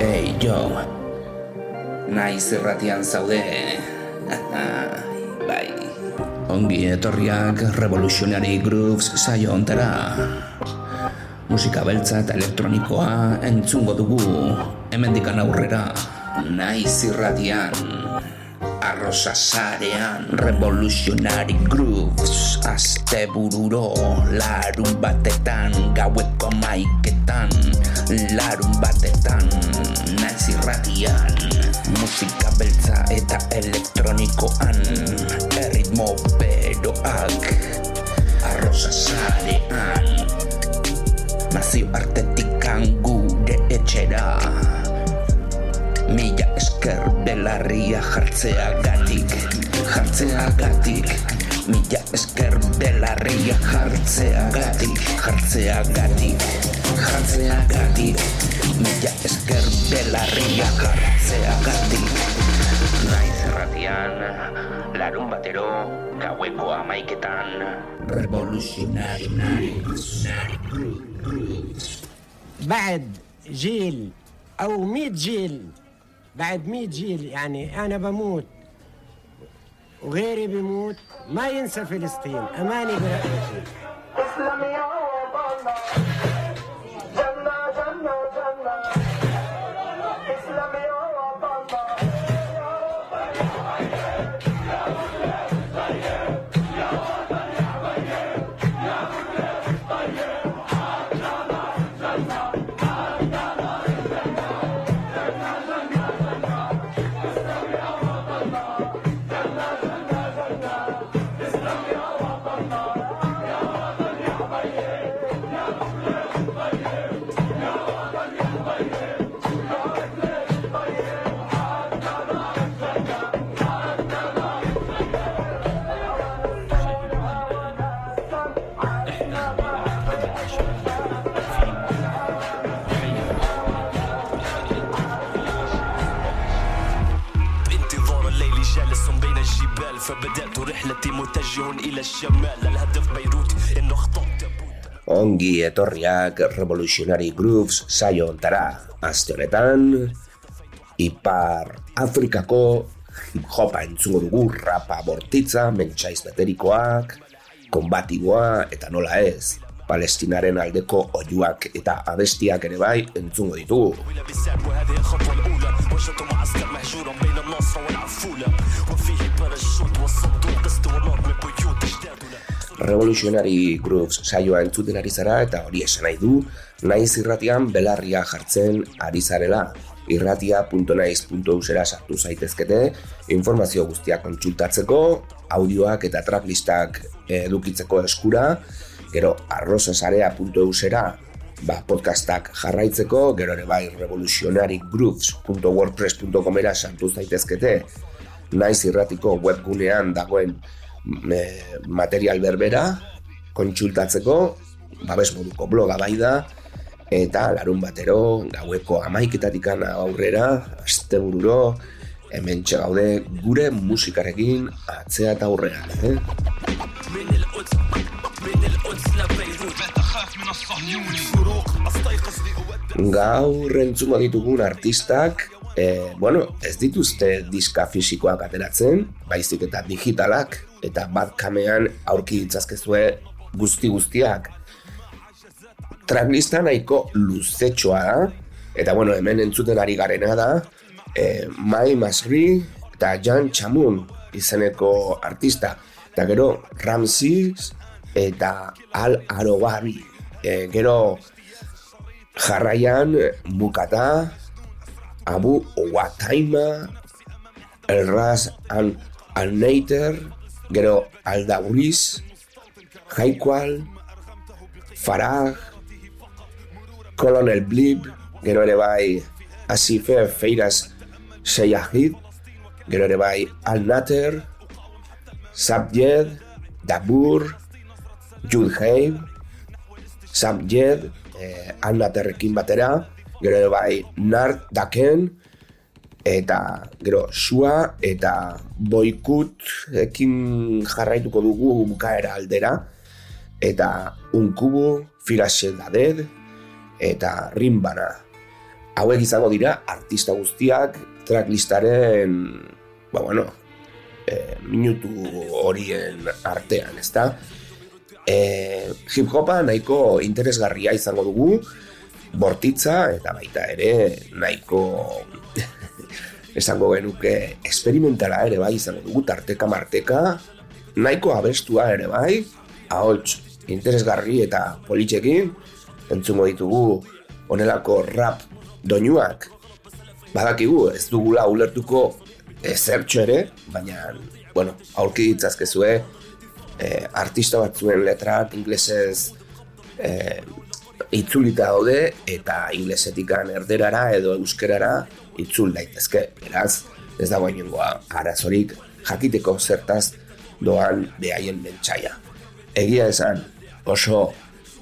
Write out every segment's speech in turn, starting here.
Hey, jo. Naiz irratian zaude. bai. Ongi etorriak Revolutionary Grooves saio ontera. Musika beltza eta elektronikoa entzungo dugu. Hemendikan aurrera. Naiz irratian. Arrosa sarean Revolutionary Grooves Aste bururo Larun batetan Gaueko maiketan Larun batetan Naiz irratian Musika beltza eta elektronikoan Erritmo beroak Arrosa sarean Nazio artetikan gure etxera. Mila esker belarria jartzea gatik Jartzea gatik Mila esker belarria jartzea gatik Jartzea gatik Jartzea gatik Mila esker belarria jartzea gatik Naiz erratian Larun batero Gaueko amaiketan Revolutionary بعد جيل أو 100 جيل بعد 100 جيل يعني أنا بموت وغيري بيموت ما ينسى فلسطين اماني برأيتي رحلتي متجه إلى الشمال الهدف بيروت إنه خطوط تبوت Ongi etorriak Revolutionary Grooves saio ontara. Aste honetan, Ipar Afrikako hip-hopa entzungo dugu rapa bortitza, mentxaiz beterikoak, konbatiboa eta nola ez, palestinaren aldeko oiuak eta abestiak ere bai entzungo ditugu. Revolutionary Groups saioa entzuten ari zara eta hori esan nahi du, naiz irratian belarria jartzen ari zarela. irratia.naiz.usera sartu zaitezkete, informazio guztia kontsultatzeko, audioak eta tracklistak edukitzeko eskura, gero arrosasarea.usera ba, podcastak jarraitzeko, gero ere bai revolutionarygrooves.wordpress.comera sartu zaitezkete, naiz irratiko webgunean dagoen eh, material berbera kontsultatzeko, babes moduko bloga bai da, eta larun batero, gaueko amaiketatikan aurrera, astebururo, hemen gaude gure musikarekin atzea eta aurrera. Eh? Gaur entzungo ditugun artistak, e, bueno, ez dituzte diska fisikoak ateratzen, baizik eta digitalak, eta bat kamean aurki ditzazkezue guzti guztiak. Tracklista nahiko luzetxoa da, eta bueno, hemen entzuten ari garena da, e, Mai Masri eta Jan Chamun izeneko artista, eta gero Ramses eta Al Arobari, e, gero jarraian Mukata, Abu Wataima, El Ras Al Alneiter, gero Aldauriz, Haikwal, Farag, Colonel Blib, gero ere bai Asife Feiras Seyahid, gero ere bai Al Nater, Sabjed, Dabur, Judheim, Sabjed, eh, Al Naterrekin batera, gero bai Nart Daken, eta gero Sua eta Boikut ekin jarraituko dugu bukaera aldera, eta Unkubu, Firase Daded, eta Rimbana. hauek izango dira artista guztiak tracklistaren, ba bueno, e, minutu horien artean, ezta? E, hip hopa nahiko interesgarria izango dugu, bortitza eta baita ere nahiko esango genuke esperimentala ere bai izango dugu tarteka marteka nahiko abestua ere bai ahots interesgarri eta politxekin entzungo ditugu onelako rap doinuak. Badakigu ez dugula ulertuko ezertxo ere baina bueno, aurki ditzazkezue eh, artista batzuen letrak inglesez eh, itzulita daude eta inglesetikan erderara edo euskerara itzul daitezke. Beraz, ez dago inengoa arazorik jakiteko zertaz doan behaien mentxaia. Egia esan, oso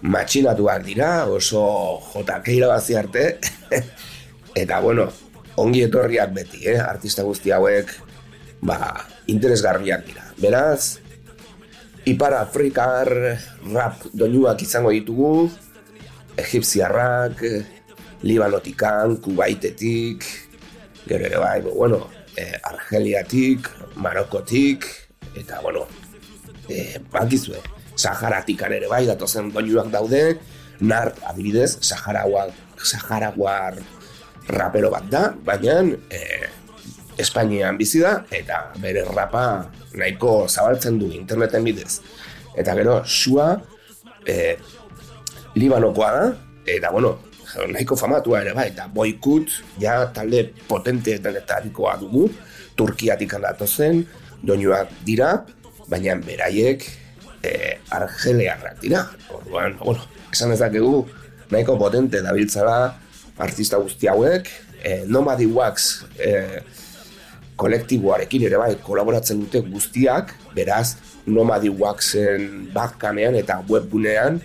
matxinatuak dira, oso jotakeira bazi arte, eta bueno, ongi etorriak beti, eh? artista guzti hauek, ba, interesgarriak dira. Beraz, Ipar Afrikar rap doinuak izango ditugu, egipziarrak, Libanotikan, Kubaitetik, gero ere bai, bueno, eh, Argeliatik, Marokotik, eta, bueno, eh, bakizue, Saharatikan ere bai, datozen doinuak daude, Nart, adibidez, Saharaguar, Saharaguar rapero bat da, baina eh, Espainian bizi da, eta bere rapa nahiko zabaltzen du interneten bidez. Eta gero, sua, eh, Libanokoa da, eta bueno, nahiko famatua ere bai, eta boikut, ja talde potenteetarikoa dugu, Turkiatik handatu zen, doinuak dira, baina beraiek e, argelearrak dira. Orduan, bueno, esan ez dakegu, nahiko potente dabiltzala artista guzti hauek, e, Nomadi Wax e, kolektiboarekin ere bai kolaboratzen dute guztiak, beraz, Nomadi Waxen bakkanean eta webgunean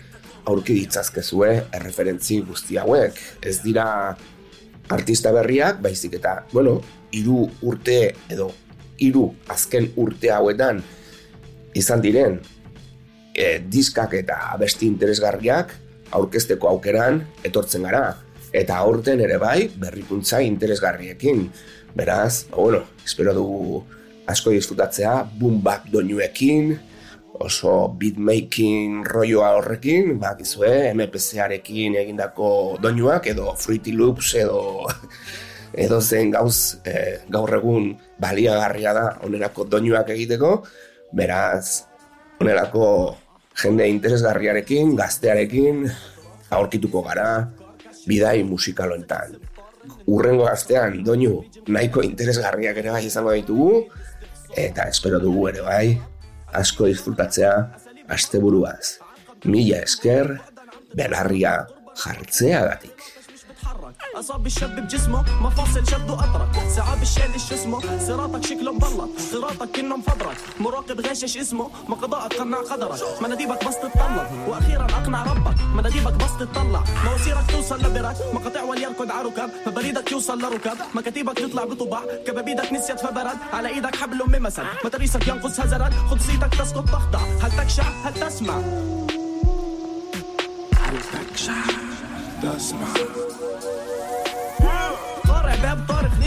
aurki ditzazkezue erreferentzi guzti hauek. Ez dira artista berriak, baizik eta, bueno, hiru urte edo hiru azken urte hauetan izan diren e, diskak eta abesti interesgarriak aurkezteko aukeran etortzen gara. Eta aurten ere bai, berrikuntza interesgarriekin. Beraz, bueno, espero dugu asko disfrutatzea, boom back doinuekin, oso beatmaking rolloa horrekin, bakizue, MPC-arekin egindako doinuak edo Fruity Loops edo edo zen gauz e, gaur egun baliagarria da onerako doinuak egiteko, beraz onerako jende interesgarriarekin, gaztearekin aurkituko gara bidai musikaloentan. Urrengo gaztean doinu nahiko interesgarriak ere bai izango ditugu eta espero dugu ere bai asko disfrutatzea asteburuaz. Mila esker, belarria jartzeagatik. اصاب الشاب بجسمه مفاصل شد واطرق سعاب الشال شو اسمه صراطك شكله مبلط صراطك كنه مفبرك مراقب غاشش اسمه ما قضاءك قناع قدرك. مناديبك بس تتطلب وأخيرا أقنع ربك. مناديبك بس تطلع مواسيرك توصل لبرك. مقاطع وليركض على ركب فبريدك يوصل لركب مكاتيبك تطلع بطباع. كبابيدك نسيت فبرد. على إيدك حبل ممسد متاريسك ينقص هزرد. قدسيتك تسقط تخضع. هل تكشع؟ هل تسمع؟ هل تكشع؟ تسمع.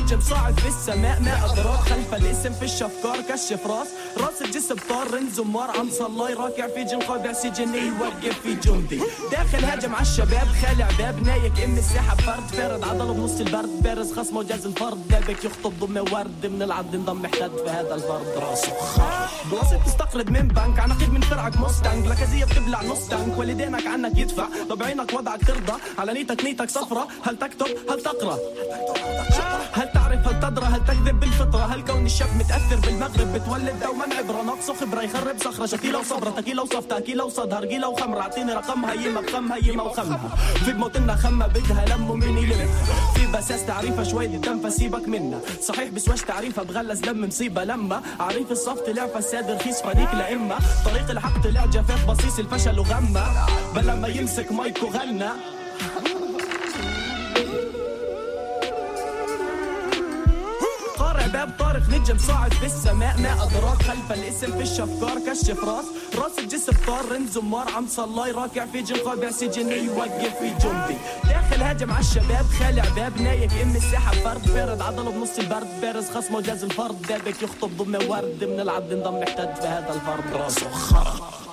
نجم صاعد في السماء ما أدراك. خلف الاسم في الشفكار كشف راس. راس الجسم طار رنز ومار. عم صلاي راكع في جن قابع سجني يوقف في جندي. داخل هاجم على الشباب خالع باب نايك إم الساحة فرد فارد عضله بنص البرد بارز خصمه وجاز الفرد. دابك يخطب ضم ورد من العد انضم محتد في هذا الفرد. راسه خرج بلاصة تستقرض من بنك عناقيد من فرعك مستنج لكازية بتبلع نص تانك والدينك عنك يدفع. طب عينك وضعك ترضى. على نيتك نيتك صفرة. هل تكتب؟ هل تقرأ؟ هل تعرف هل تدرى هل تكذب بالفطرة هل كون الشاب متأثر بالمغرب بتولد دوما عبرة نقصه خبرة يخرب صخرة شكيلة وصبرة تكيلة وصفتة أكيلة وصدها رجيلة وخمرة أعطيني رقمها يما بخم هيما وخمها في بموتنا خمة بدها لم ومين يلم. في بساس تعريفها شوية دم فسيبك منا صحيح بسواش تعريفها بغلس دم مصيبة لما. عريف الصف طلع فساد رخيص فريق لإما طريق الحق طلع جفاف بصيص الفشل وغمة. بل لما يمسك مايكو غنى عالشباب طارق نجم صاعد في السماء ما أدراك خلف الاسم في الشفكار كشف راس راس الجسم طار. زمار عم صلاي. راكع في جن قابع سجني يوقف في جندي. داخل هاجم على الشباب خالع باب. نايك ام الساحة فرد. بارد عضلة بنص البرد. بارز خصمه جاز الفرد. بابك يخطب ضمن ورد. من العبد انضم محتد في هذا الفرد. راسه خرق.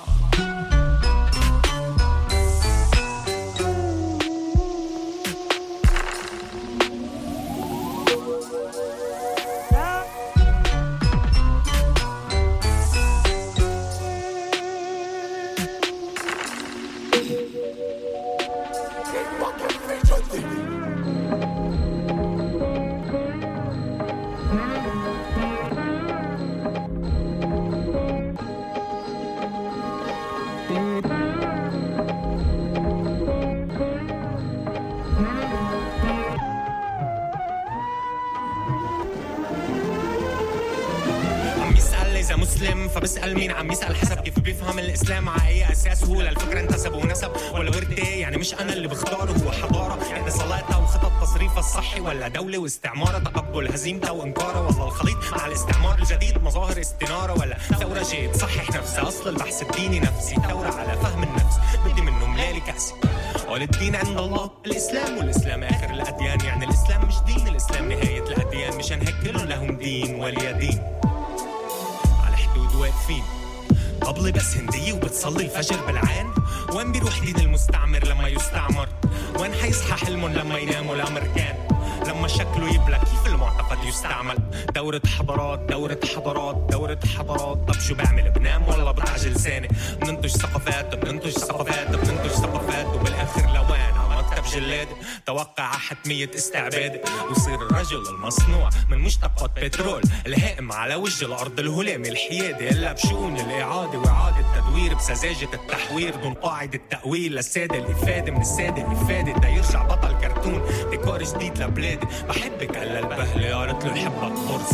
حتمية استعبادي ويصير الرجل المصنوع من مشتقات بترول الهائم على وجه الأرض الهلامي الحيادي. إلا بشؤون الإعادة وإعادة التدوير بسذاجة التحوير دون قاعدة تأويل. للسادة الإفادة من السادة الإفادة. دا يرجع بطل كرتون ديكور جديد لبلادي. بحبك هلا البهلة قالت له حبك فرص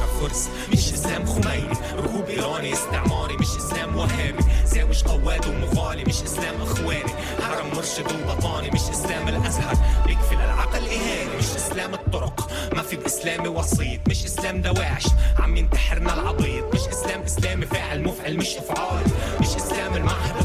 وعشرة فرس. مش اسلام خميني ركوب ايراني استعماري مش اسلام وهابي زاوج قواد ومغالي مش اسلام اخواني حرم مرشد وبطاني مش اسلام الازهر. بيكفي للعقل اهاني مش اسلام الطرق. ما في باسلامي وسيط مش اسلام دواعش. عم ينتحرنا العبيط. مش اسلام اسلامي فاعل مفعل مش افعال مش اسلام المعهد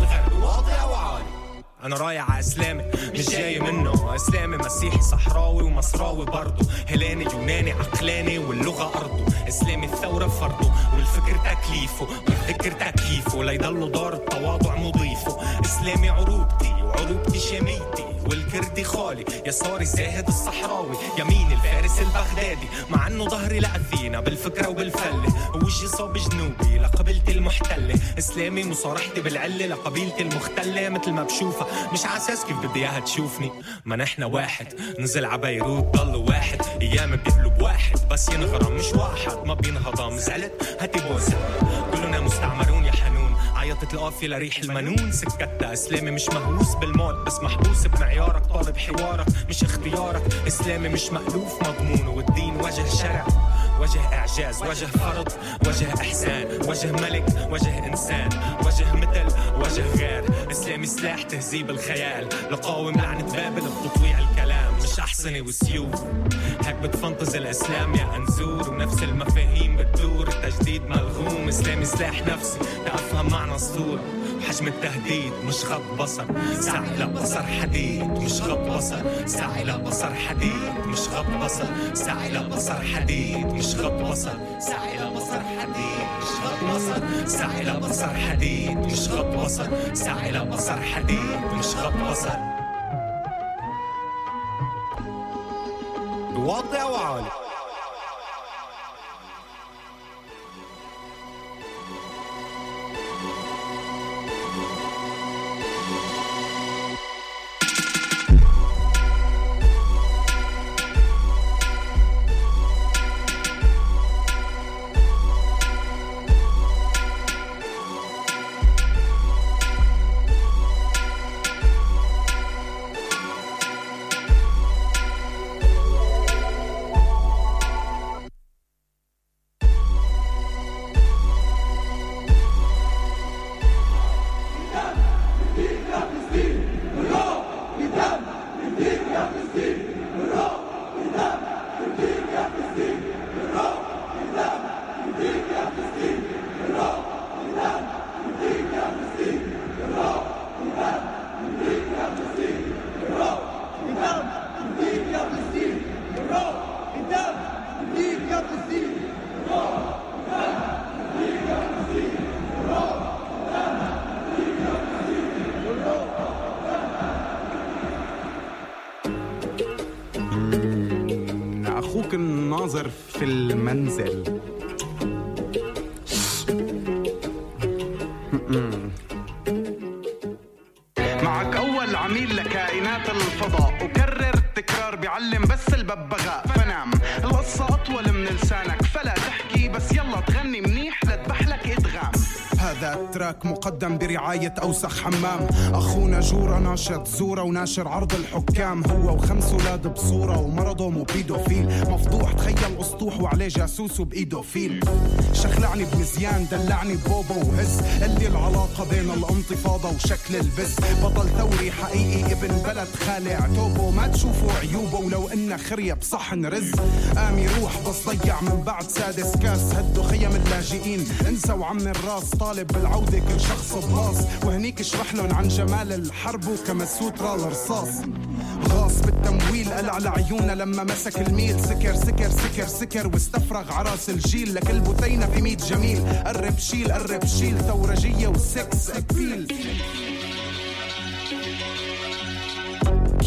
أنا رايح على إسلامي مش جاي منه. إسلامي مسيحي صحراوي ومصراوي برضه. هلاني يوناني عقلاني واللغة أرضه. إسلامي الثورة فرضه والفكر تكليفه. والذكر تكييفه ليضل دار التواضع مضيفه. إسلامي عروبتي وعروبتي شاميتي والكردي خالي يساري زاهد الصحراوي. يمين الفارس البغدادي. مع أنه ظهري لاثينا بالفكرة وبالفله. ووجهي صاب جنوبي لقبيلتي المحتلة. إسلامي مصارحتي بالعله لقبيلتي المختلة. مثل ما بشوفها مش على أساس كيف بدي اياها تشوفني. ما نحن واحد نزل على بيروت ضل واحد. أيام بيقلب واحد بس ينغرم مش واحد. ما بينهضم زعلت؟ هاتي بوسه كلنا مستعمرون يا حنون. عيطت القافية لريح المنون. سكتها اسلامي مش مهووس بالموت. بس محبوس بمعيارك طالب حوارك مش اختيارك. اسلامي مش مألوف مضمون. والدين وجه شرع. وجه إعجاز وجه فرض وجه إحسان وجه ملك وجه إنسان وجه مثل وجه غير. اسلامي سلاح تهذيب الخيال. لقاوم لعنة بابل بتطويع الكلام. مش احصنة وسيوف. هيك بتفنطز الإسلام يا أنزور. ونفس المفاهيم بتدور. التجديد ملغوم. اسلامي سلاح نفسي. لافهم معنى الصورة حجم التهديد مش غض بصر. سعي لبصر حديد مش غض بصر. سعي لبصر حديد مش غض بصر. سعي لبصر حديد مش غض بصر. سعي لبصر حديد مش غض بصر. سعي لبصر حديد مش غض بصر. سعي لبصر حديد مش غض بصر. واضع وعالي. الفضاء. وكرر التكرار بيعلم بس الببغاء. فنام القصة أطول من لسانك. التراك مقدم برعاية أوسخ حمام. أخونا جورا ناشط زورة وناشر عرض الحكام. هو وخمس أولاد بصورة ومرضه مو بيدوفيل مفضوح تخيل أسطوح وعليه جاسوس وبإيده فيل شخلعني بمزيان دلعني ببوبو وهز. اللي العلاقة بين الانتفاضة وشكل البز بطل ثوري حقيقي ابن بلد خالع توبو ما تشوفوا عيوبه. ولو إنه خرية بصحن رز. قام يروح بس ضيع من بعد سادس كاس. هدوا خيم اللاجئين. انسى وعم الراس طالب بالعودة كل شخص بلاص وهنيك اشرح لهم عن جمال الحرب وكمسوترا الرصاص. غاص بالتمويل قلع لعيونه لما مسك الميل. سكر سكر سكر سكر واستفرغ عراس الجيل. لكل بثينة في ميت جميل. قرب شيل قرب شيل. ثورجية وسكس أبيل.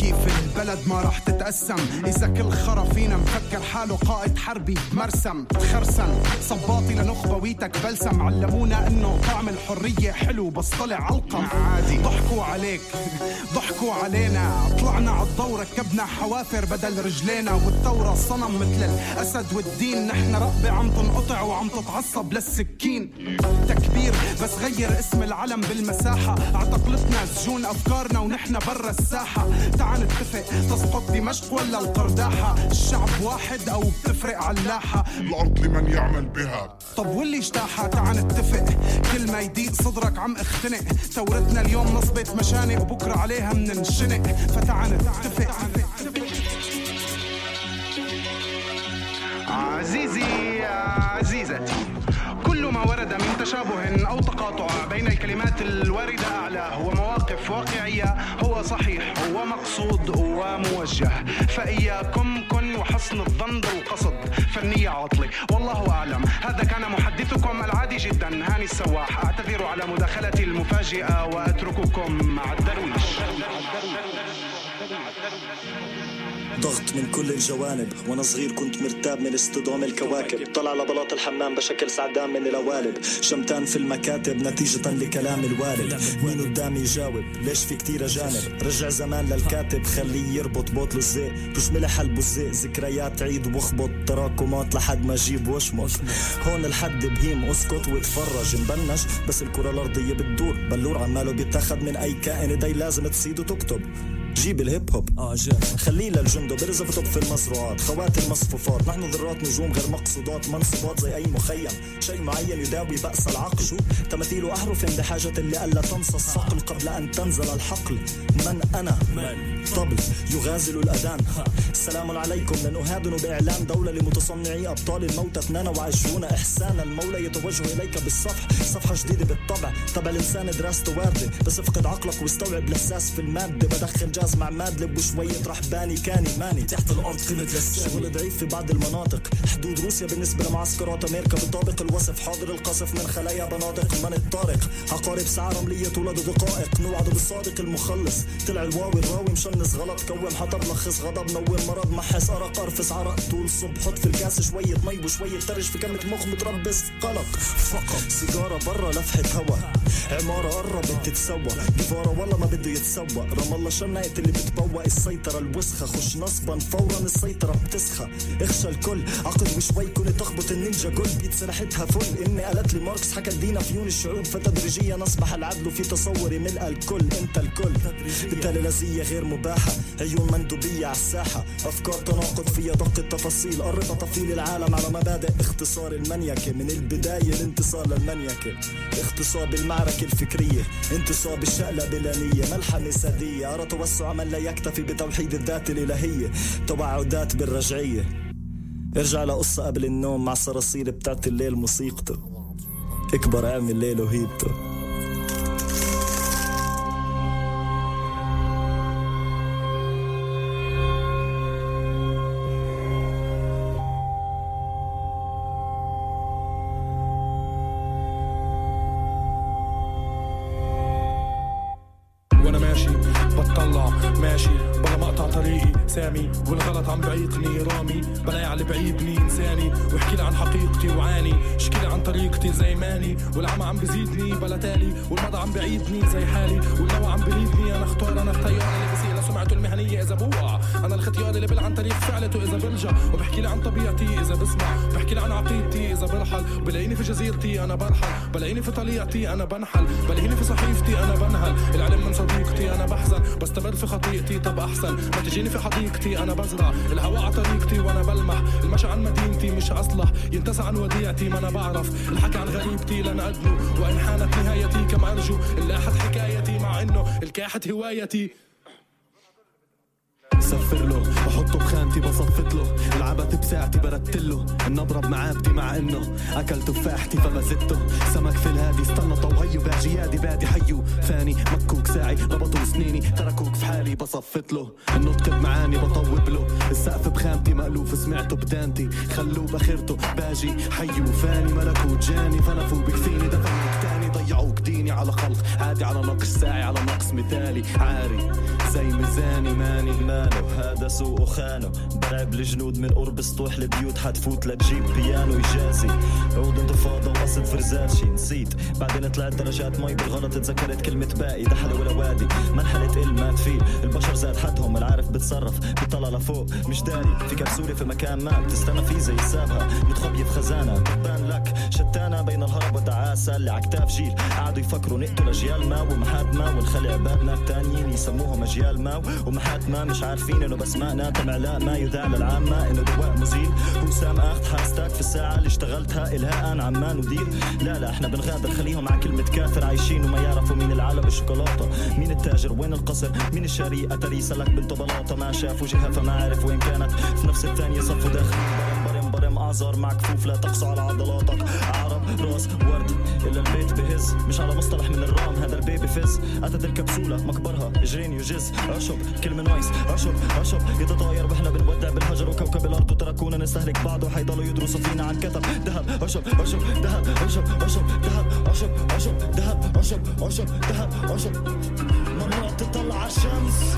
كيف البلد ما راح تتقسم إذا كل خرا فينا مفكر حاله قائد حربي مرسم تخرسن صباطي لنخبويتك بلسم. علمونا إنه طعم الحرية حلو بس طلع علقم. عادي. ضحكوا عليك. ضحكوا علينا. طلعنا على الدورة ركبنا حوافر بدل رجلينا. والثورة صنم مثل الأسد والدين. نحن رقبة عم تنقطع وعم تتعصب للسكين. تكبير بس غير اسم العلم بالمساحة. اعتقلتنا سجون أفكارنا ونحن برا الساحة. تعال نتفق تسقط دمشق ولا القرداحة؟ الشعب واحد أو بتفرق علاحة؟ الأرض لمن يعمل بها. طب واللي اجتاحها تعال نتفق. كل ما يضيق صدرك عم اختنق. ثورتنا اليوم نصبت مشانق وبكرة عليها مننشنق. فتعال نتفق. فإياكم كن وحسن الظن بالقصد فنية عاطلة والله أعلم. هذا كان محدثكم العادي جدا. هاني السواح. أعتذر على مداخلتي المفاجئة وأترككم مع الدرويش ضغط من كل الجوانب. وأنا صغير كنت مرتاب من اصطدام الكواكب. طلع لبلاط الحمام بشكل سعدان من القوالب شمتان في المكاتب نتيجة لكلام الوالد. مين قدامي يجاوب ليش في كتير أجانب؟ رجع زمان للكاتب. خليه يربط بوطل الزيت مش ملح حلب الزيت ذكريات عيد واخبط. تراكمات لحد ما أجيب واشمط هون الحد بهيم. اسكت واتفرج. مبنش بس الكرة الأرضية بتدور. بلور عماله بيتاخد من أي كائن. داي لازم تصيد وتكتب. جيب الهيب هوب آه جاي خليه للجندو برزف طب في المزروعات. خوات المصفوفات. نحن ذرات نجوم غير مقصودات. منصبات زي أي مخيم. شيء معين يداوي بأس العقل. شو؟ تماثيل أحرف بحاجة اللي الا تنسى الصقل قبل أن تنزل الحقل. من أنا؟ من؟ طبل. يغازل الأذان. السلام عليكم. لن اهادن بإعلان دولة لمتصنعي أبطال الموتى اثنان وعشرون إحسانا. المولى يتوجه إليك بالصفح. صفحة جديدة بالطبع. طبع الإنسان دراسته واردة. بس افقد عقلك واستوعب الاحساس في المادة. بدخل جاز مع مادلب وشوية رحباني كاني ماني تحت الأرض قيمة للسامي شغل ضعيف في بعض المناطق. حدود روسيا بالنسبة لمعسكرات أمريكا. بطابق الوصف حاضر القصف من خلايا بنادق من الطارق؟ عقارب ساعة رملية تولد دقائق نوعد بالصادق المخلص. طلع الواوي الراوي مشنس. غلط كوم حطب لخص غضب نوم مرض محس. ارق ارفس عرق طول صب حط في الكاس شوية مي وشوية ترش في كمة مخ متربس قلق. فقط سيجارة برا لفحة هوا. عمارة قربت تتسوى. جفارة والله ما بده يتسوى. رام الله اللي بتبوق السيطرة. الوسخة خش نصبا فورا السيطرة بتسخى. اخشى الكل عقد وشوي كوني تخبط النينجا. جول بيت سلاحتها فل. إني قالت لي ماركس حكى دينا فيون الشعوب. فتدريجيا أصبح العدل في تصوري ملء الكل. أنت الكل. بالتالي لذية غير مباحة. عيون مندوبية على الساحة. أفكار تناقض فيها دق التفاصيل. قرب تفصيل العالم على مبادئ اختصار المنيكة من البداية الانتصار للمنيكة اختصار بالمعركة الفكرية. انتصار بالشقلة بلانية. ملحمة سادية. أرى توسع من لا يكتفي بتوحيد الذات الإلهية. توعدات بالرجعية. ارجع لقصة قبل النوم مع صراصير بتاعت الليل موسيقته. اكبر اعمل ليل وهيبته. طليعتي أنا بنحل. بلاقيني في صحيفتي أنا بنهل. العلم من صديقتي أنا بحزن. بستمر في خطيئتي طب أحسن. ما تجيني في حديقتي أنا بزرع. الهواء على طريقتي وأنا بلمح. المشي عن مدينتي مش أصلح. ينتسى عن وديعتي ما أنا بعرف. الحكي عن غريبتي لن أدنو. وإن حانت نهايتي كم أرجو. اللاحت حكايتي مع إنه الكاحت هوايتي. سفر له. بحطه بخانتي بصفت له. العبت بساعتي برتله. النبرة بمعابتي مع إنه اكل تفاحتي فبزته. سمك في الهادي استنى طوهيو باجي يادي بادي حيو. فاني مكوك ساعي ربطوا سنيني. تركوك في حالي بصفت له. النطق بمعاني بطوب له. السقف بخامتي مألوف سمعته بدانتي. خلوه بخيرته باجي حيو. فاني ملكوت جاني فنفوا بكفيني دفنوك تاني ضيعوك ديني على خلق عادي على نقص ساعي على نقص مثالي. عاري زي ميزاني ماني مانو. هذا سوق وخانو برعب الجنود من قرب سطوح البيوت حتفوت لتجيب بيانو يجازي عود انتفاضة وقصد فرزاتشي نسيت. بعدين طلعت درجات مي بالغلط تذكرت كلمة باقي دحلة ولا وادي. منحلة ال مات فيه البشر زاد حدهم العارف بتصرف. بيطلع لفوق. مش داري. في كبسولة في مكان ما. بتستنى فيه زي سابها. متخبية في خزانة. بتبان لك. شتانة بين الهرب والدعاسة اللي عكتاف جيل. قعدوا يفكروا نقتل أجيال ما ومحات ما ونخلي عبادنا التانيين يسموهم أجيال ما. ومحات ما مش عارفين إنه بسمائنا تمعلاء ما يذاع للعامة إنه دواء مزيل. وسام أخت حاستك في الساعة اللي اشتغلتها الهاء عمان ودير. لا لا إحنا بنغادر خليهم على كلمة كافر عايشين وما يعرفوا مين العالم بالشوكولاتة. مين التاجر؟ وين القصر؟ مين الشاري؟ اتري سلك بنته بلاطة ما شاف وجهها فما عرف وين كانت. في نفس الثانية صفوا داخلين برم برم برم اعذار مع كفوف لا تقسو على عضلاتك. عرب راس ورد إلا البيت. بهز مش على مصطلح من الرام هذا البيبي فز اتت الكبسولة مقبرها. اجرين يجز أشرب كلمة نايس أشرب أشرب. يتطاير وإحنا بنودع بالهجر وكوكب الأرض وتركونا نستهلك بعض. وحيضلوا يدرسوا فينا عن كتب ذهب أشرب أشرب. ذهب أشرب أشرب. ذهب أشرب أشرب. ذهب أشرب أشرب. ذهب أشرب. ممنوع تطلع على الشمس.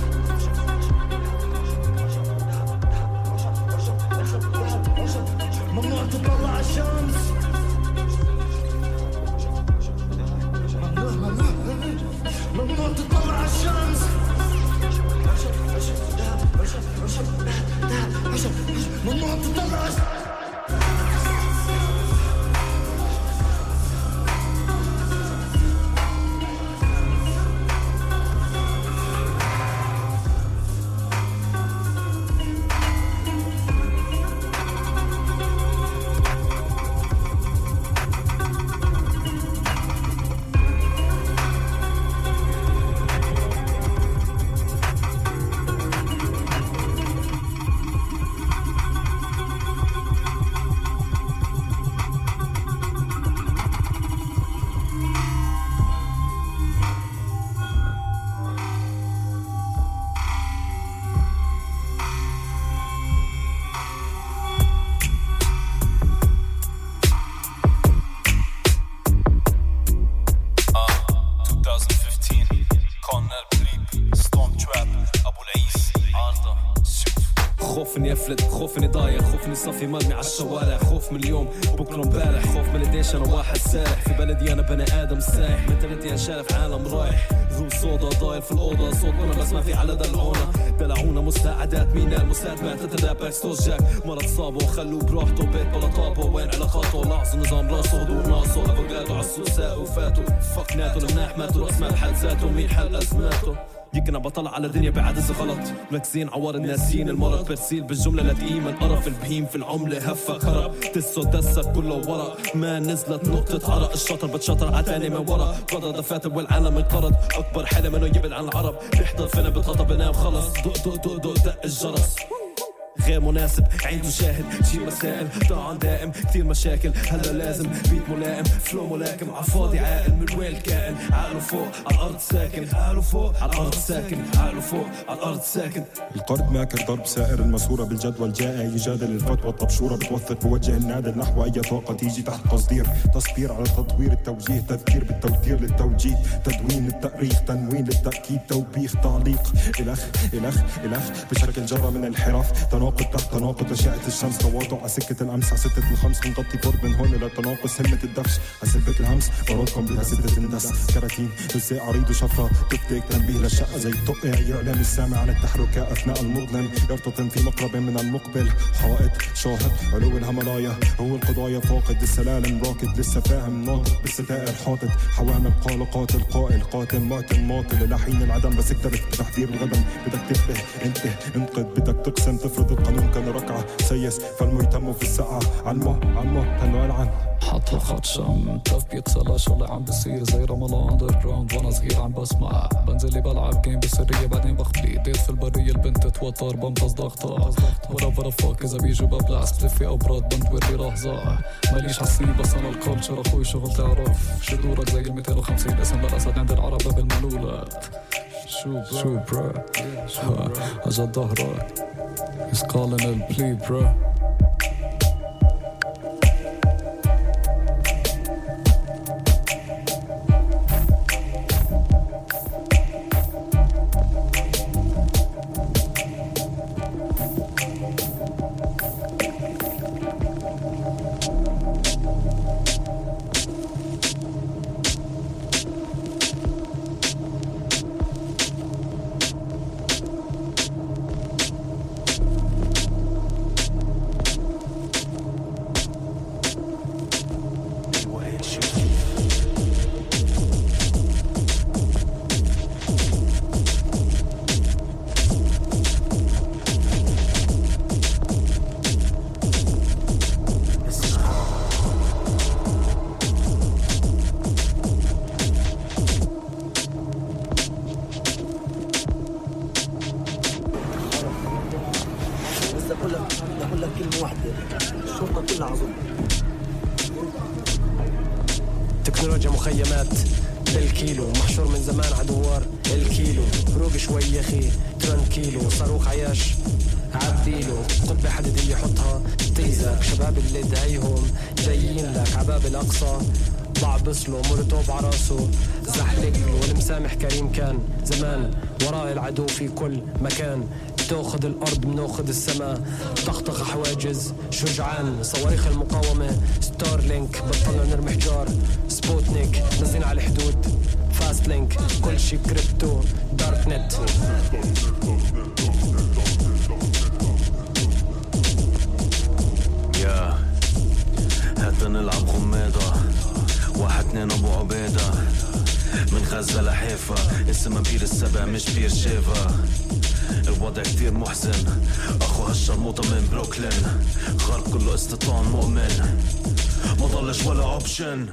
ممنوع تطلع على الشمس. قديش أنا واحد سارح في بلدي أنا بني آدم سايح منتاليتي شارف عالم رايح. ذو صودا ضايل في الأوضة. صوت وأنا بس ما في على دلعونا دلعونا مساعدات مين الراب باكستوز جاك مرض صابه وخلوه براحته. بيت بلا طابة. وين علاقاته؟ لاحظوا نظام راسه. هدوء ناصه أفوكادو عالسوساء وفاتوا. فك ناتو. المناح ماتوا. رأس مال حد ذاته. مين حل ازماته يمكن بطلع على الدنيا بعدس غلط مركزين عوار الناسين المرض برسيل بالجملة لتقيم القرف البهيم في العملة هفة خرب تسو دسك كله ورا ما نزلت نقطة عرق الشطر بتشطر عتاني من ورا قضى دفاتر والعالم انقرض أكبر حلم إنه يبعد عن العرب بيحضر فيلم بتخطى بنام خلص دق دق دق دق دق الجرس غير مناسب. عين تشاهد شي مسائل. طعن دائم كثير مشاكل. هلا لازم بيت ملائم. فلو ملاكم. عالفاضي عاقل من وين الكائن عقله فوق على الأرض ساكن. عقله فوق على الأرض ساكن. عقله فوق على الأرض ساكن. القرض ماكر ضرب سائر الماسورة بالجدول. جاء يجادل الفتوى الطبشورة بتوثق بوجه النادل نحو أي طاقة تيجي تحت تصدير. تصبير على تطوير التوجيه. تذكير بالتوتير للتوجيه. تدوين للتأريخ. تنوين للتأكيد. توبيخ تعليق. الأخ الأخ الأخ بشكل جرة من الانحراف. تناقض تحت تناقض أشعة الشمس. تواضع على سكة الأمس على ستة الخمس. بنغطي فورد من هون إلى تناقص همة الدفش على سبة الهمس. برادكم بها ستة اندس كراتين هزاء عريض وشفرة تفتك. تنبيه للشقة زي الطق يعلم السامع عن التحركات أثناء المظلم. يرتطم في مقرب من المقبل. حائط شاهد علو الهيمالايا هو القضايا فاقد السلالم. راكد لسه فاهم ناطق بالستائر. حاطط حوامل قال قاتل قائل. قاتل مقتل ماطل. إلى حين العدم بس اكترث بتحذير الغدم. بدك تنتبه انتبه انقذ بدك تقسم تفرض القانون كان ركعة سيس فالمو يتموا في السقعة علمه علمه تنو العن حط الخط شم تف بيتصلى شغلة عم بصير زي رمضان اندر جراوند وأنا صغير عم بسمع. بنزل بلعب جيم بسرية بعدين بخبي ديت في البرية. البنت تتوتر بمتص ضغطة ولا فر فوق اذا بيجوا ببلع. سبلفي أو براد بنت وري لحظة ماليش حسين بس أنا الكولتشر أخوي شغل تعرف. شو دورك زي ال 250 اسم للاسد عند العرب بالملولات. شو برو شو برو اجا ظهرك. He's calling it plea bro تيزك شباب اللي دايهم جايين لك عباب الأقصى بعبص له مولوتوف عراسه زحلق له والمسامح كريم كان زمان. وراء العدو في كل مكان. تأخذ الأرض بناخذ السماء. طخطخ حواجز شجعان. صواريخ المقاومة Starlink بطلنا نرمي حجار. سبوتنيك نازلين على الحدود. Fastlink كل شي crypto. dark net. هات نلعب غميضة واحد اتنين أبو عبيدة من غزة لحيفا. اسمها بير السبع مش بير شيفا. الوضع كتير محزن. أخو هالشرموطة من بروكلين. غرب كله استيطان مؤمن. ما ضلش ولا option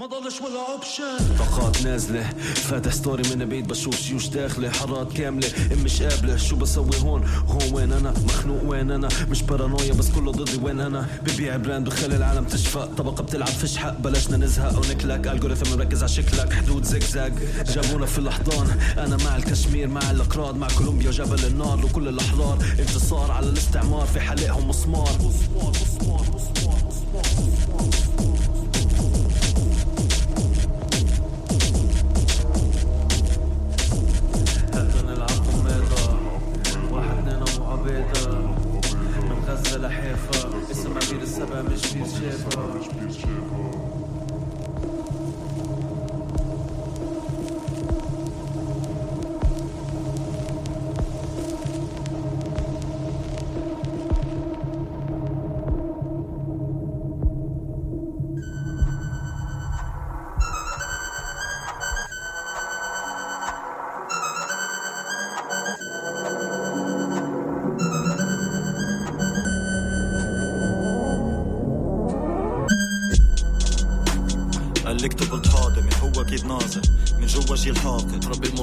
ما ضلش ولا option طاقات نازلة فاتح story من بعيد بشوف جيوش داخلة حارات كاملة إم مش قابلة. شو بسوي هون؟ هون وين أنا؟ مخنوق وين أنا؟ مش بارانويا بس كله ضدي وين أنا؟ ببيع brand بخلي العالم تشفق طبقة بتلعب فيش حق بلشنا نزهق ونكلك. algorithm مركز على شكلك حدود زجزاج جابونا في الأحضان أنا مع الكشمير مع الأقراض مع كولومبيا جبل النار. وكل الأحرار انتصار على الاستعمار في حلقهم مسمار مسمار مسمار مسمار. بير السبع مش بير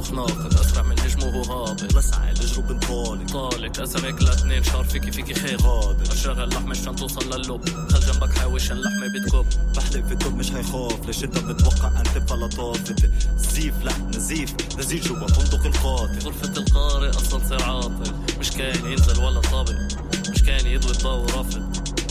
المخ ناقد أسرع من وهو هابط لسعى الاجرب انطالق طالق اسمك لاثنين شهر فيكي فيكي خير غادر أشغل اللحمة عشان توصل للب خل جنبك حاوش اللحمة بتكب. بحلق في الدب مش هيخاف. ليش انت بتتوقع أن تبقى لطافة زيف لا نزيف. نزيف جوا فندق القاتل. غرفة القارئ أصلا صار عاطل. مش كان ينزل ولا طابق مش كان يضوي الضوء رافض.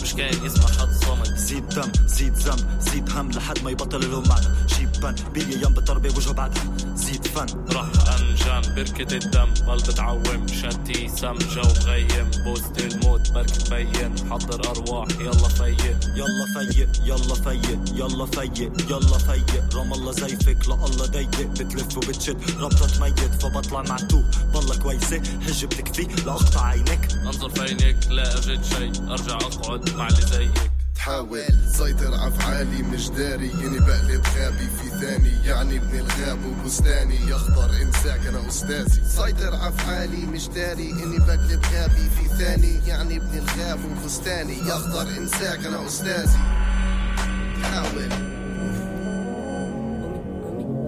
مش كان يسمع حد صامت. زيد دم زيد ذنب. زيد هم لحد ما يبطل لهم معنى جيب بن بيلي يم بضربة بوجهه بعدها زيد فن. راح أنجم. بركة الدم. بل بتعوم شتي سم. جو مغيم بوست الموت. برك تبين. حضر أرواح. يلا فيق. يلا فيق. يلا فيق. يلا فيق. يلا فيق. رام الله زيفك. لا الله ضيق. بتلف وبتشد. ربطة ميت. فبطلع معتوه بالله كويسة حجة بتكفي لاقطع عينك. أنظر في عينيك لا أجد شيء. أرجع أقعد مع اللي زيك. تحاول سيطر افعالي مش داري اني بقلب غابي في ثاني يعني ابن الغاب وبستاني يخضر انساك أنا استاذي سيطر افعالي مش داري اني بقلب غابي في ثاني يعني ابن الغاب وبستاني يخضر انساك أنا استاذي تحاول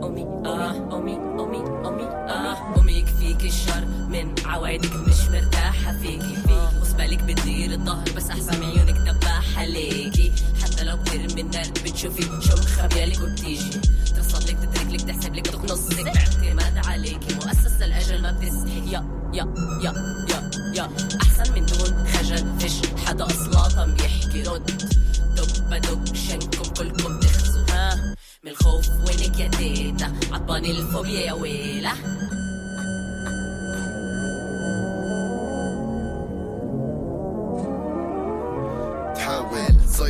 أمي آه أمي أمي أمي آه أمي الشر من عوايدك مش مرتاحة فيكي وصبالك بتدير الظهر بس أحسن عيونك دباحة ليكي حتى لو بترمي النار بتشوفي شو مخبيالك وبتيجي. ترصد لك تترك لك تحسب لك تقنصك باعتماد عليكي مؤسسة الأجل ما بتستحي يا يا يا يا يا. أحسن من دون خجل فيش حدا أصلاً بيحكي رد. دب بدب شنكم كلكم تخزوا ها من الخوف وينك يا تيتا عطاني الفوبيا يا ويلة.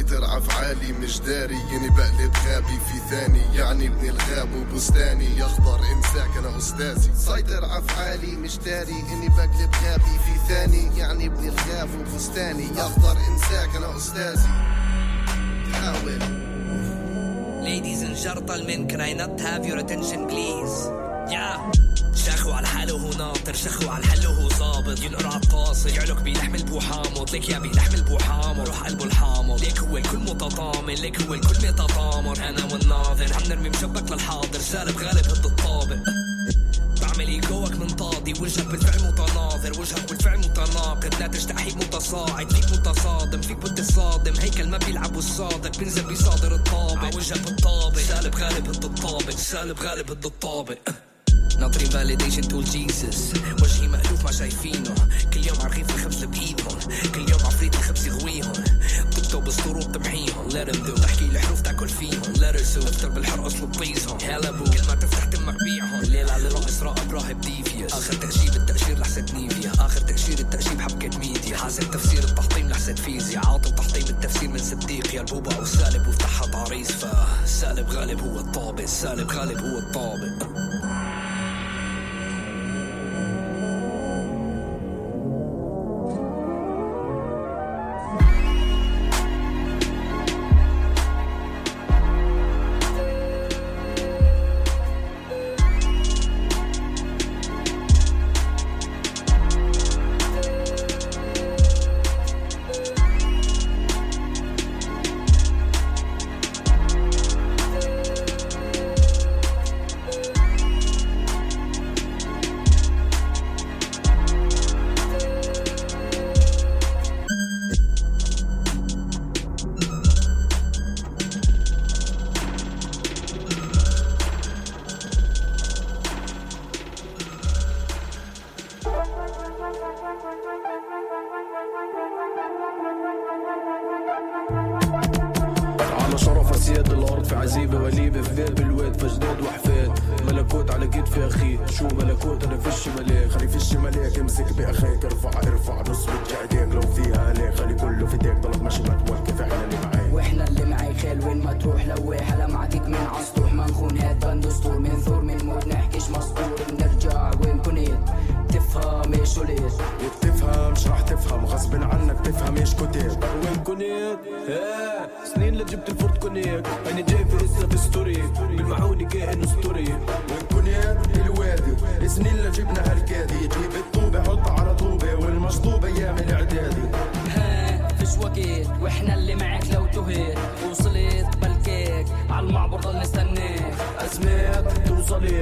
تحاول سيطر أفعالي مش داري اني بقلب غابي في ثاني. يعني ابن الغاب وبستاني يخضر انساك أنا أستاذي. سيطر أفعالي مش داري إني بقلب غابي في ثاني. يعني ابن الغاب وبستاني يخضر انساك أنا أستاذي. تحاول Ladies and gentlemen, can I not have your attention please? شاخو على حاله وهو ناطر شاخو على الحل وهو ظابط. ينقر على القاصر يعلق بلحم البوحامط ليك يا بلحم البوحامط روح قلبه الحامض. ليك هو الكل متطامن ليك هو الكل متطامر. أنا والناظر عم نرمي مشبك للحاضر. سالب غالب هد الطابق. بعمل إيجوك منطادي وجهك بالفعل متناظر. وجهك بالفعل متناقض. لا تستحي متصاعد. فيك متصادم. فيك بتصادم هيكل ما بيلعب والصادق بينزل بيصادر الطابق. وجهك بالطابق. سالب غالب هد الطابق. سالب غالب هد الطابق. ناطرين فاليديشن تول جيسس وجهي مألوف ما شايفينه. كل يوم عرغيف الخبز بإيدهم. كل يوم عفريت الخبز يغويهم. تكتب بسطور وبتمحيهم. Them do. تحكي الحروف تاكل فيهم. Her so افتر بالحرق اصلب بيزهم. هلا بو. كل ما تفتح تمك بيعهم. الليل على رأس راقب راهب ديفيس آخر تأشير التأشير لحسة نيفيا. آخر تأشير التأشير حبكة ميديا. حاسب تفسير التحطيم لحسة فيزياء. عاطل تحطيم التفسير من صديق يا البوبا سالب وفتحها تعريس. فسالب غالب هو الطابق. سالب غالب هو الطابق.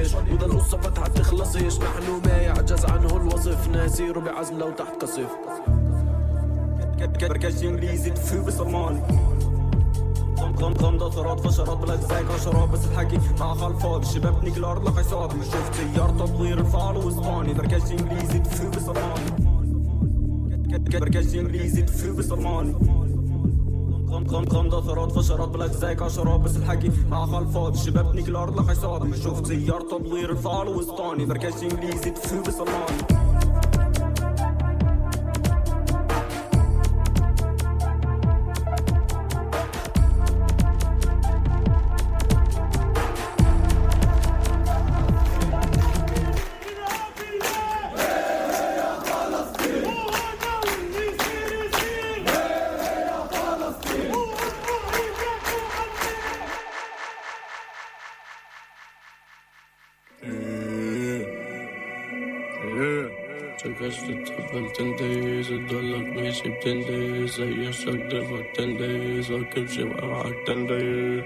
بتوصليش وده القصة فتحة تخلصيش نحن ما يعجز عنه الوصف نسير بعزم لو تحت قصف بركش انجليزي تفو بصرماني غمضة ثرات فشرات بلا زيك شراب بس الحكي مع خلفات الشباب بنيك الأرض لقى حسابي شفت سيار تطوير الفعل واسباني بركش انجليزي تفو بصرماني بركش انجليزي تفو بصرماني غمضة ثرات فشرات بلا زيك شراب بس الحكي مع خلفات. الأرض لقى حسابي شفت سيار تطوير الفعل واسباني بركش انجليزي تفو بصرماني تنديز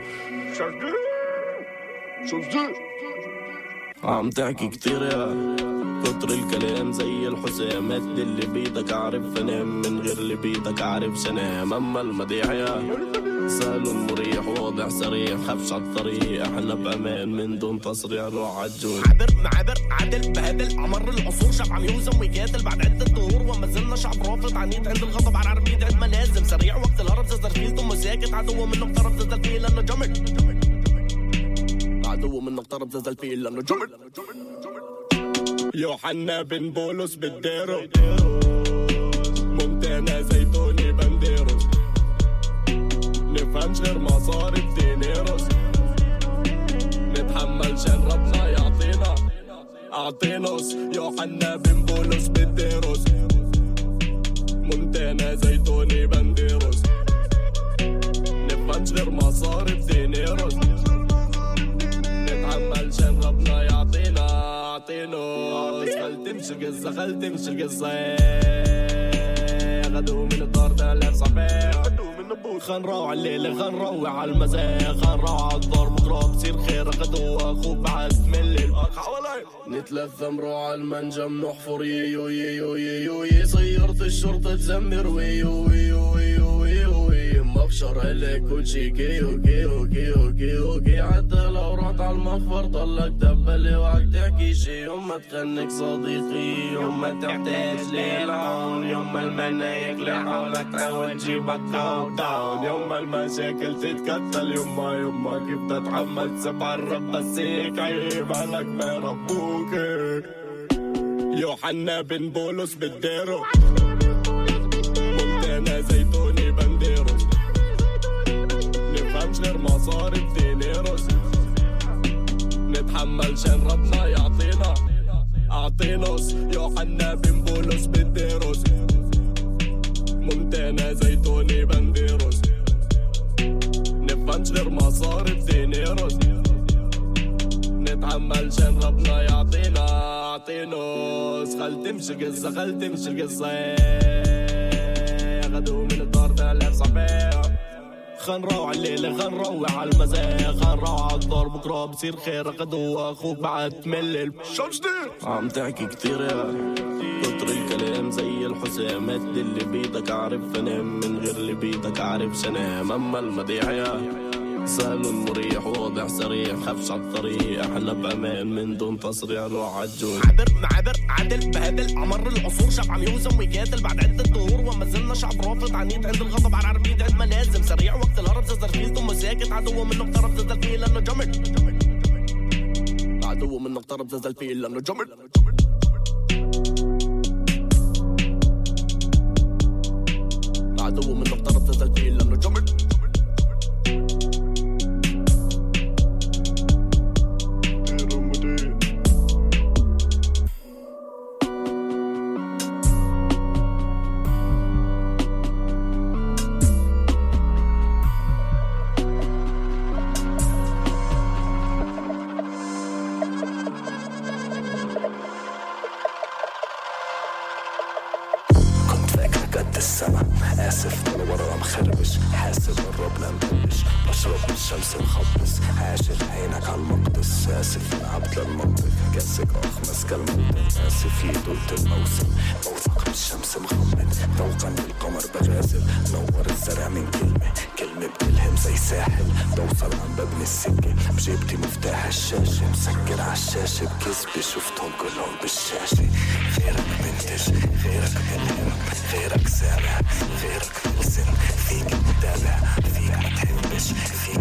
عم تحكي كتير يا كتر الكلام زي الحسامات دي اللي بيدك عارف انام من غير اللي بيدك عارف سنام. أما المديح يا سهل مريح واضح صريح خفش عالطريق إحنا بأمان من دون تصريح روح عالجون عبر معابر عدل بهدل عمر العصور شعب عم يوزن ويقاتل بعد عدة دهور وما زلنا شعب رافض. عنيد عند الغضب على عربية عند ملازم سريع وقت الهرب زي زرفيل ثم ساكت. عدو منه اقترب زي الفيل لأنه جمل. عدو منه اقترب زي الفيل لأنه جمل. يوحنا بن بولس بالديرو. مونتانا زيتوني بانديروس نفهمش غير مصاري دينيروس نتحمل شان ربنا يعطينا. اعطينوس يوحنا بن بولس بالديروس مونتانا زيتوني بانديروس نفهمش غير مصاري دينيروس نتحمل شان ربنا يعطينا. اعطينوس خل تمشي القصة خل تمشي القصة غدو من الدار ده لا صباح خل نروح على الليل خل نروح على المساء خل نروح على الدار بكره بصير خير غدو أخوك بعد من الليل نتلثى على المنجم نحفر. يو يو يو يو صيرت الشرطة تزمر. ويو ويو ويو مبشر عليك كل شي كيو كيو كيو كيو كي حتى لو رحت على المخفر ضلك دبل وعك تحكي شي. يوم ما تخنك صديقي يوم ما تحتاج للعون يوم ما المنايك لحولك تحاول تجيبك down down يوم ما المشاكل تتكتل يوم ما يوم ما كيف تتحمل تسمع الراب بس هيك عيب عليك ما ربوك يوحنا بن بولس بالديرو. مونتانا زيتوني غير مصاري دينيروس نتحمل شان ربنا يعطينا. اعطينوس يوحنا بن بولس بالديروس مونتانا زيتوني بانديروس نفهمش غير مصاري دينيروس نتحمل شان ربنا يعطينا. اعطينوس خل تمشي القصة خل تمشي القصة غدو من الدار ده لا صباح خل نروح على الليل خل نروح على المساء خل نروح على الدار. بكرة بصير خير غدو أخوك بعد تملل شو جديد؟ عم تحكي كتير يا كتر الكلام زي الحسامات اللي بيدك عارف انام من غير اللي بيدك عارف سنام. أما المديح يا سهل مريح واضح صريح خفش عالطريق إحنا بأمان من دون تصريح روح عالجون عبر معابر عدل بهدل عمر العصور شعب عم يوزن ويقاتل بعد عدة دهور وما زلنا شعب رافض. عنيد عند الغضب على عربية عند ملازم. سريع وقت الهرب زي زرفيل ثم ساكت عدو منه اقترب زي الفيل لأنه جمل. عدو منه اقترب زي الفيل لأنه جمل. عدو منه اقترب زي الفيل لأنه جمل. الشمس مخبص عاشق عينك على المقدس. آسف عبد للمنطق كاسك أخمس. كالموت آسف يدوت الموسم. موثق من الشمس مغمض ذوقا للقمر بغازل. نور الزرع من كلمة. كلمة بتلهم زي ساحل. بوصل عم ببني السكة. بجيبتي مفتاح الشاشة. مسكر عالشاشة بكذبة شفتهم كلهم بالشاشة. غيرك منتج. غيرك ملهم غيرك سامع. غيرك ملزم فيك تتابع. فيك ما تحبش فيك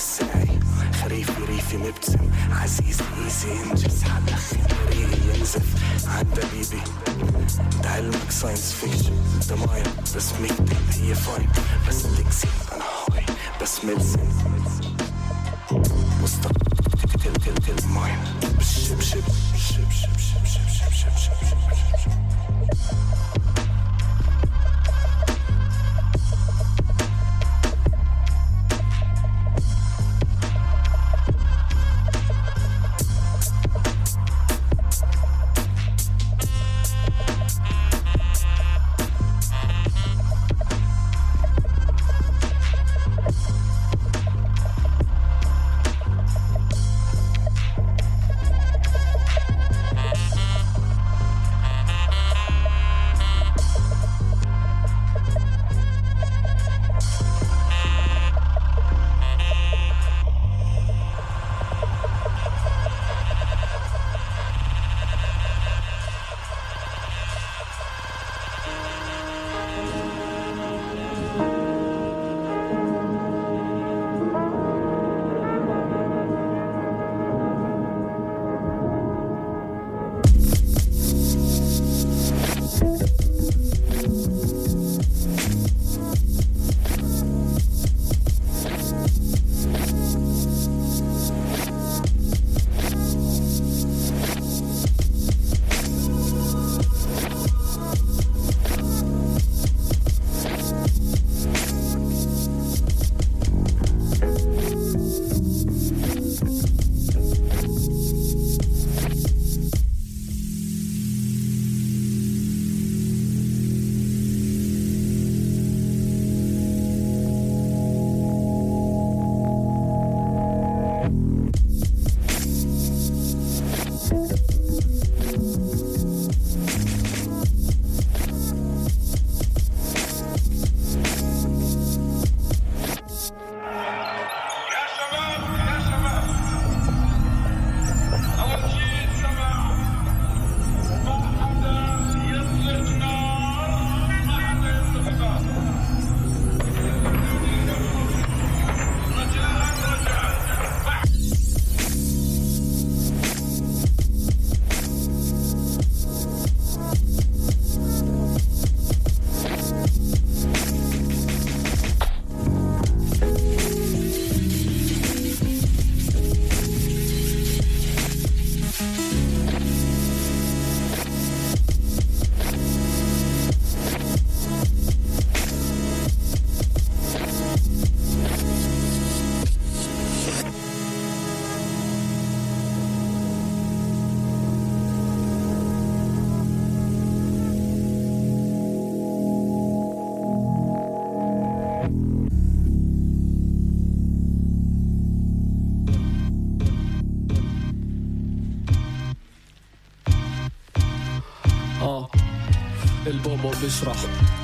خريفي ريفي مبتسم عزيزي ايزي انجز حدخن ريقي ينزف عالدبيبي انت علمك ساينس فيكشن انت مايا بس مكتب هي فاين بس تكسي انا هاي بس ملزم مستقبل تل تل ماين بشب شب شب شب شب شب شب شب شب شب شب تشرح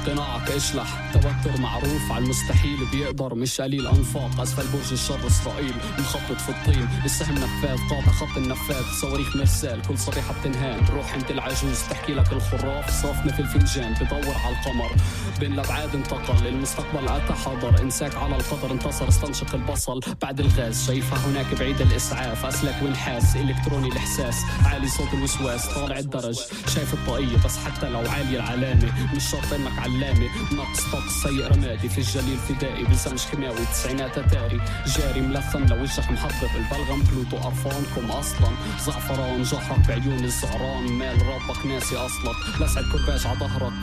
قناعك اشلح توتر معروف على المستحيل بيقدر مش قليل انفاق أسفل برج الشر إسرائيل مخطط في الطين. السهم نفاذ قاطع خط النفاذ. صواريخ مرسال كل صبيحة بتنهان. روح أنت العجوز تحكي لك الخراف. صافنه في الفنجان بدور على القمر. بين الابعاد انتقل المستقبل اتى حضر إنساك على القدر انتصر استنشق البصل. بعد الغاز شايفها هناك بعيد الإسعاف. اسلك وانحاس إلكتروني الإحساس. عالي صوت الوسواس طالع الدرج. شايف الطاقيه بس حتى لو عاليه العلامة. مش شرط إنك علامة. نقص طقس سيء رمادي في الجليل فدائي بلزمش كيماوي تسعينات اتاري جاري ملثم لوجهك محضر البلغم. بلوتو قرفانكم أصلا. زعفران جحرك بعيون الزعران مال ربك ناسي اصلك لسعد كرباج على ظهرك.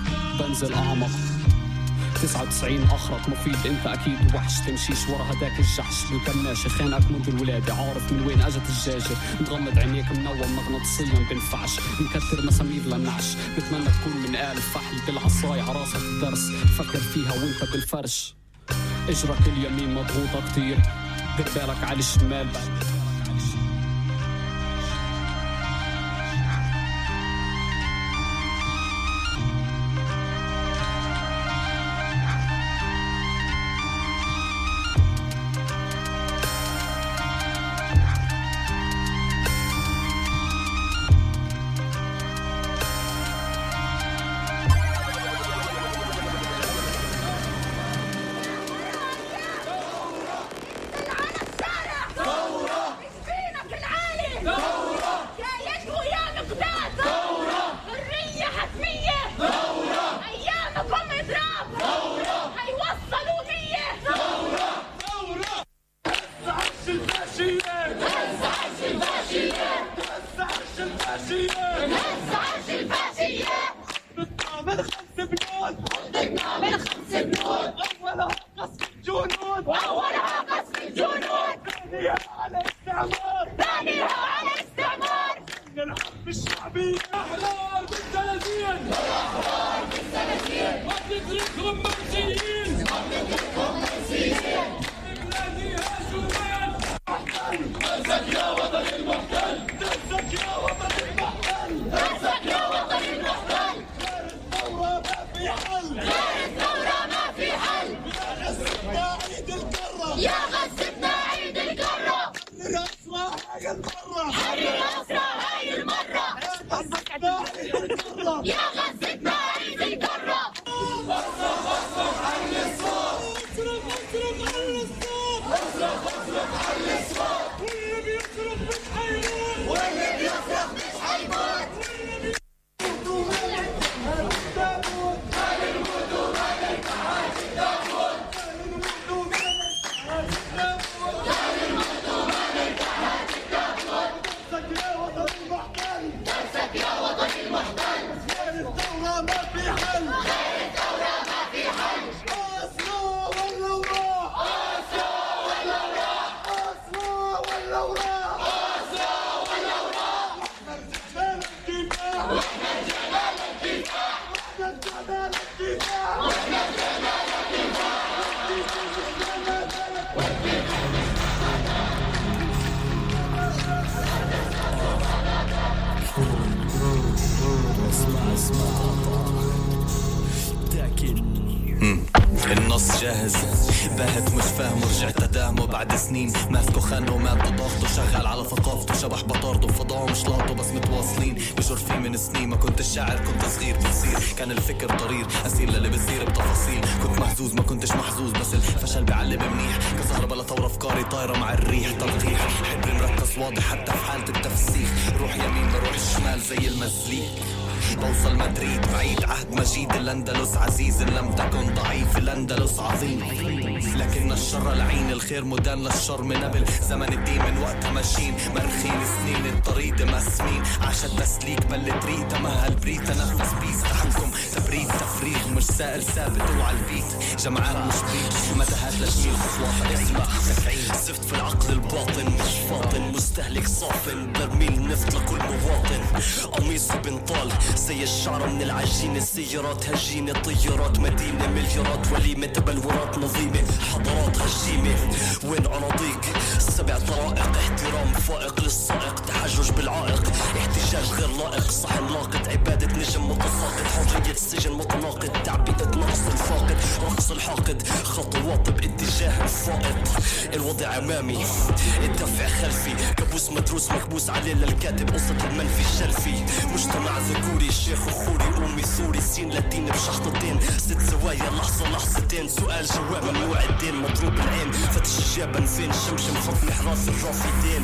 بنزل أعمق. 99 اخرك مفيد أنت أكيد وحش. تمشيش ورا هداك الجحش. بالكماشة خانقك منذ الولادة. عارف من وين أجت الجاجة مغمض عينيك منوم مغناطيسيا بنفعش مكتر مسامير للنعش بتمنى تكون من آل فحل بالعصاية عراسك الدرس. فكر فيها وانت بالفرش. اجرك اليمين مضغوطة كتير. بالك على الشمال. لم تكن ضعيف الأندلس عظيم. لكن الشر لعين الخير مدان للشر من قبل. زمن الدين من وقتها ماشيين مرخين سنين الطريق مسمين عاشت تسليك بلت ريق تمهل بريد تنفس بيس. تحكم. تبريد تفريغ. مش سائر ثابت. وعلى البيت. جمعان مش بيت. متاهات لجميل خطوات اسمع تفعيل زفت في العقل الباطن. مش فاطن مستهلك صافن. برميل نفط لكل مواطن. قميصي بنطال. زي الشعر من العجين. السيارات هجينة طيارات مدينة مليارات وليمة تبلورات نظيمة. حضارات هشيمة وين أراضيك؟ سبع طرائق احترام فائق للسائق تحجج بالعائق. احتجاج غير لائق. صحن لاقط عبادة نجم متساقط. حرية سجن متناقض. تعبئة نقص الفاقد. رقص الحاقد. خطوات باتجاه الفائق الوضع أمامي. الدفع خلفي. محبوس مدروس مكبوس عليه للكاتب قصة المنفي الشرفي. مجتمع ذكوري شيخ وخوري أمي سوري سين لاتيني بشخطتين ست زوايا لحظة لحظتين. سؤال جواب ممنوع الدين مضروب العين. فتش الجبن فين؟ شمشم حكم حراس الرافدين.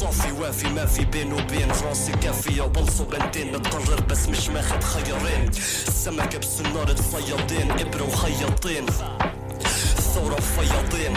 صافي وافي ما في بين وبين. راسي كافية وبنصب بنتين. بتقرر بس مش ماخد خيارين. السمكة بسنارة صيادين إبرة وخياطين. ثورة وفياضين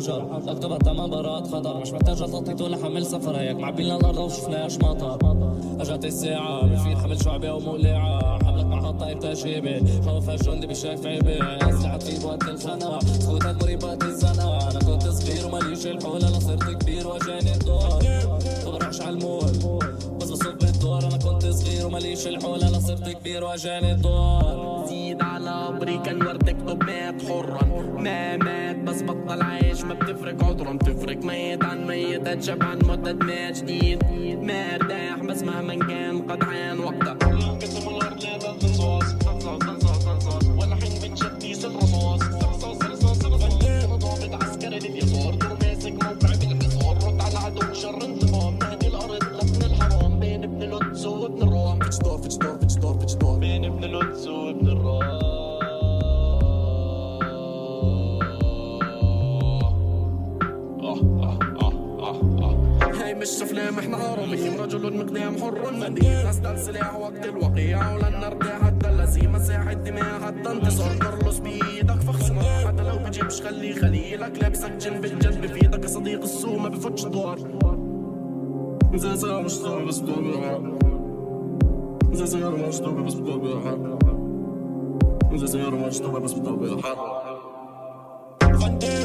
حجر اكتب حتى ما برات خضر مش محتاج تخطيط ولا حمل سفر هيك معبينا الأرض وشفناش مطر. أجت الساعة. بفيد حمل شعبي ومولعة حملك محطة بتجيبي خوف الجندي بشايف عيبي أسلحة في وقت الخنا سكوت مريبات الزنا أنا كنت صغير وماليش الحول. أنا صرت كبير واجاني الدور. تبرعش على المول. بس بصب بالدور أنا كنت صغير وماليش الحول. أنا صرت كبير واجاني الدور. زيد على عمري كان اكتب مات حرا. ما مات بس بطل عايش ما بتفرق عذرا بتفرق ميت عن ميت اتشب عن مدة ما جديد. ما ارتاح بس مهما كان قد حان وقتها. الأرض لا تنصاص ولا حين بتشد يصير رصاص رصاص رصاص رصاص أنا ضابط عسكري لليسار. دور ماسك موقع بالحصار. رد على العدو شر انتقام. نهدي الأرض لابن الحرام. بين ابن القدس وابن الرام. فيتشدور فيتشدور فيتشدور فيتشدور بين ابن القدس وابن الرام. مش افلام إحنا عربيين رجل مقدام حر مدين نستل سلاح وقت الوقيع ولن نرتاح حتى الهزيمة ساحة دماء حتى انتصار كارلوس بيدك فخصنا حتى لو بجيبش خلي خليلك لابسك جن بالجد بفيدك صديق السوق ما بفوتش دور سيارة مش طوبة بس زي سيارة مش طوبة بس زي سيارة مش طوبة بس بطوبة فندم